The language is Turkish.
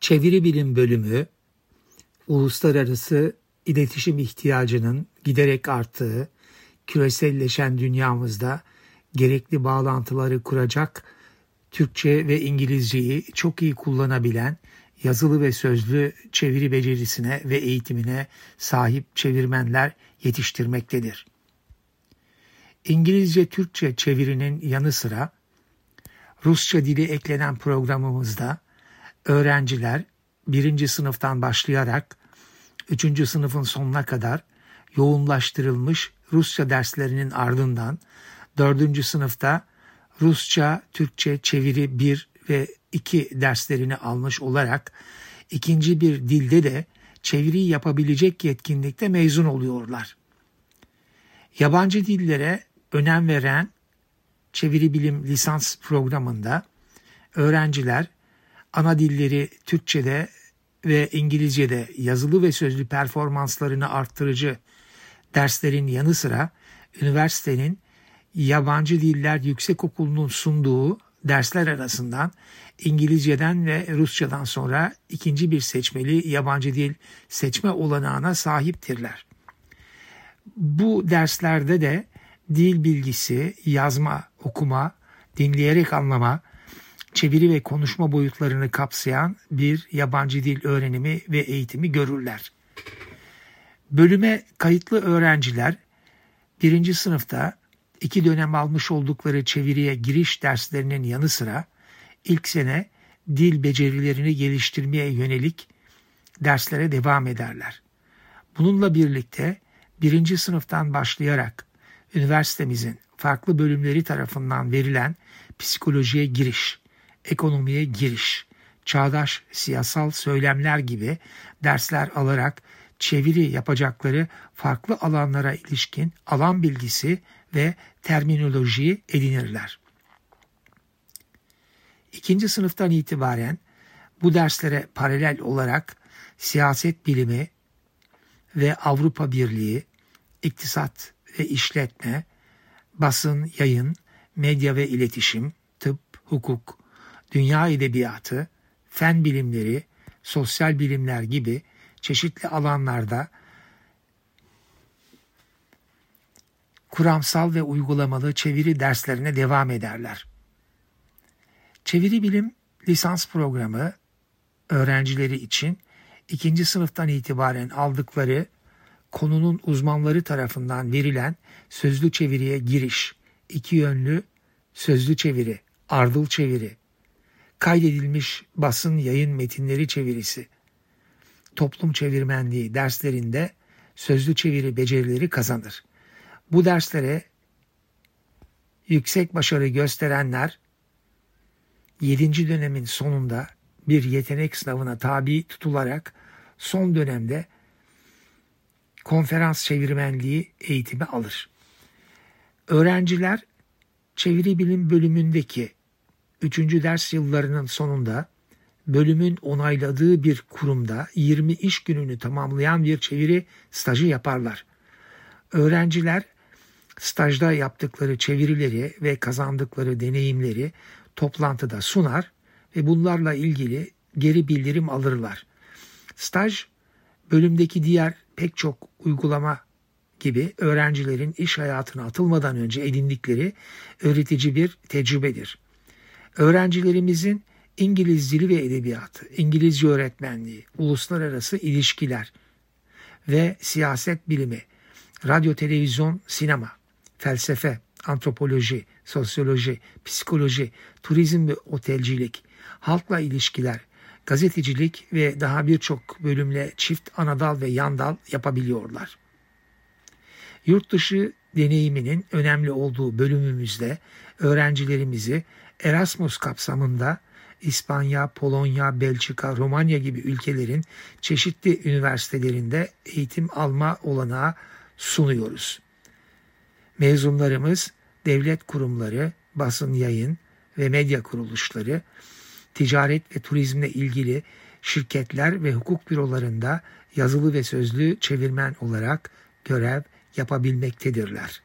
Çeviri Bilim Bölümü, uluslararası iletişim ihtiyacının giderek arttığı, küreselleşen dünyamızda gerekli bağlantıları kuracak Türkçe ve İngilizceyi çok iyi kullanabilen yazılı ve sözlü çeviri becerisine ve eğitimine sahip çevirmenler yetiştirmektedir. İngilizce Türkçe çevirinin yanı sıra Rusça dili eklenen programımızda öğrenciler birinci sınıftan başlayarak üçüncü sınıfın sonuna kadar yoğunlaştırılmış Rusça derslerinin ardından dördüncü sınıfta Rusça, Türkçe çeviri 1 ve 2 derslerini almış olarak ikinci bir dilde de çeviri yapabilecek yetkinlikte mezun oluyorlar. Yabancı dillere önem veren çeviri bilim lisans programında öğrenciler ana dilleri Türkçe'de ve İngilizce'de yazılı ve sözlü performanslarını arttırıcı derslerin yanı sıra üniversitenin yabancı diller yüksekokulu'nun sunduğu dersler arasından İngilizceden ve Rusçadan sonra ikinci bir seçmeli yabancı dil seçme olanağına sahiptirler. Bu derslerde de dil bilgisi, yazma, okuma, dinleyerek anlama, çeviri ve konuşma boyutlarını kapsayan bir yabancı dil öğrenimi ve eğitimi görürler. Bölüme kayıtlı öğrenciler birinci sınıfta iki dönem almış oldukları çeviriye giriş derslerinin yanı sıra ilk sene dil becerilerini geliştirmeye yönelik derslere devam ederler. Bununla birlikte birinci sınıftan başlayarak üniversitemizin farklı bölümleri tarafından verilen psikolojiye giriş, ekonomiye giriş, çağdaş siyasal söylemler gibi dersler alarak çeviri yapacakları farklı alanlara ilişkin alan bilgisi ve terminolojiyi edinirler. İkinci sınıftan itibaren bu derslere paralel olarak siyaset bilimi ve Avrupa Birliği, iktisat ve işletme, basın, yayın, medya ve iletişim, tıp, hukuk, dünya edebiyatı, fen bilimleri, sosyal bilimler gibi çeşitli alanlarda kuramsal ve uygulamalı çeviri derslerine devam ederler. Çeviri bilim lisans programı öğrencileri için ikinci sınıftan itibaren aldıkları konunun uzmanları tarafından verilen sözlü çeviriye giriş, iki yönlü sözlü çeviri, ardıl çeviri, kaydedilmiş basın yayın metinleri çevirisi, toplum çevirmenliği derslerinde sözlü çeviri becerileri kazanır. Bu derslere yüksek başarı gösterenler 7. dönemin sonunda bir yetenek sınavına tabi tutularak son dönemde konferans çevirmenliği eğitimi alır. Öğrenciler çeviri bilim bölümündeki 3. ders yıllarının sonunda bölümün onayladığı bir kurumda 20 iş gününü tamamlayan bir çeviri stajı yaparlar. Öğrenciler stajda yaptıkları çevirileri ve kazandıkları deneyimleri toplantıda sunar ve bunlarla ilgili geri bildirim alırlar. Staj bölümdeki diğer pek çok uygulama gibi öğrencilerin iş hayatına atılmadan önce edindikleri öğretici bir tecrübedir. Öğrencilerimizin İngiliz dili ve edebiyatı, İngilizce öğretmenliği, uluslararası ilişkiler ve siyaset bilimi, radyo, televizyon, sinema, felsefe, antropoloji, sosyoloji, psikoloji, turizm ve otelcilik, halkla ilişkiler, gazetecilik ve daha birçok bölümle çift anadal ve yandal yapabiliyorlar. Yurt dışı deneyiminin önemli olduğu bölümümüzde öğrencilerimizi Erasmus kapsamında İspanya, Polonya, Belçika, Romanya gibi ülkelerin çeşitli üniversitelerinde eğitim alma olanağı sunuyoruz. Mezunlarımız devlet kurumları, basın yayın ve medya kuruluşları, ticaret ve turizmle ilgili şirketler ve hukuk bürolarında yazılı ve sözlü çevirmen olarak görev yapabilmektedirler.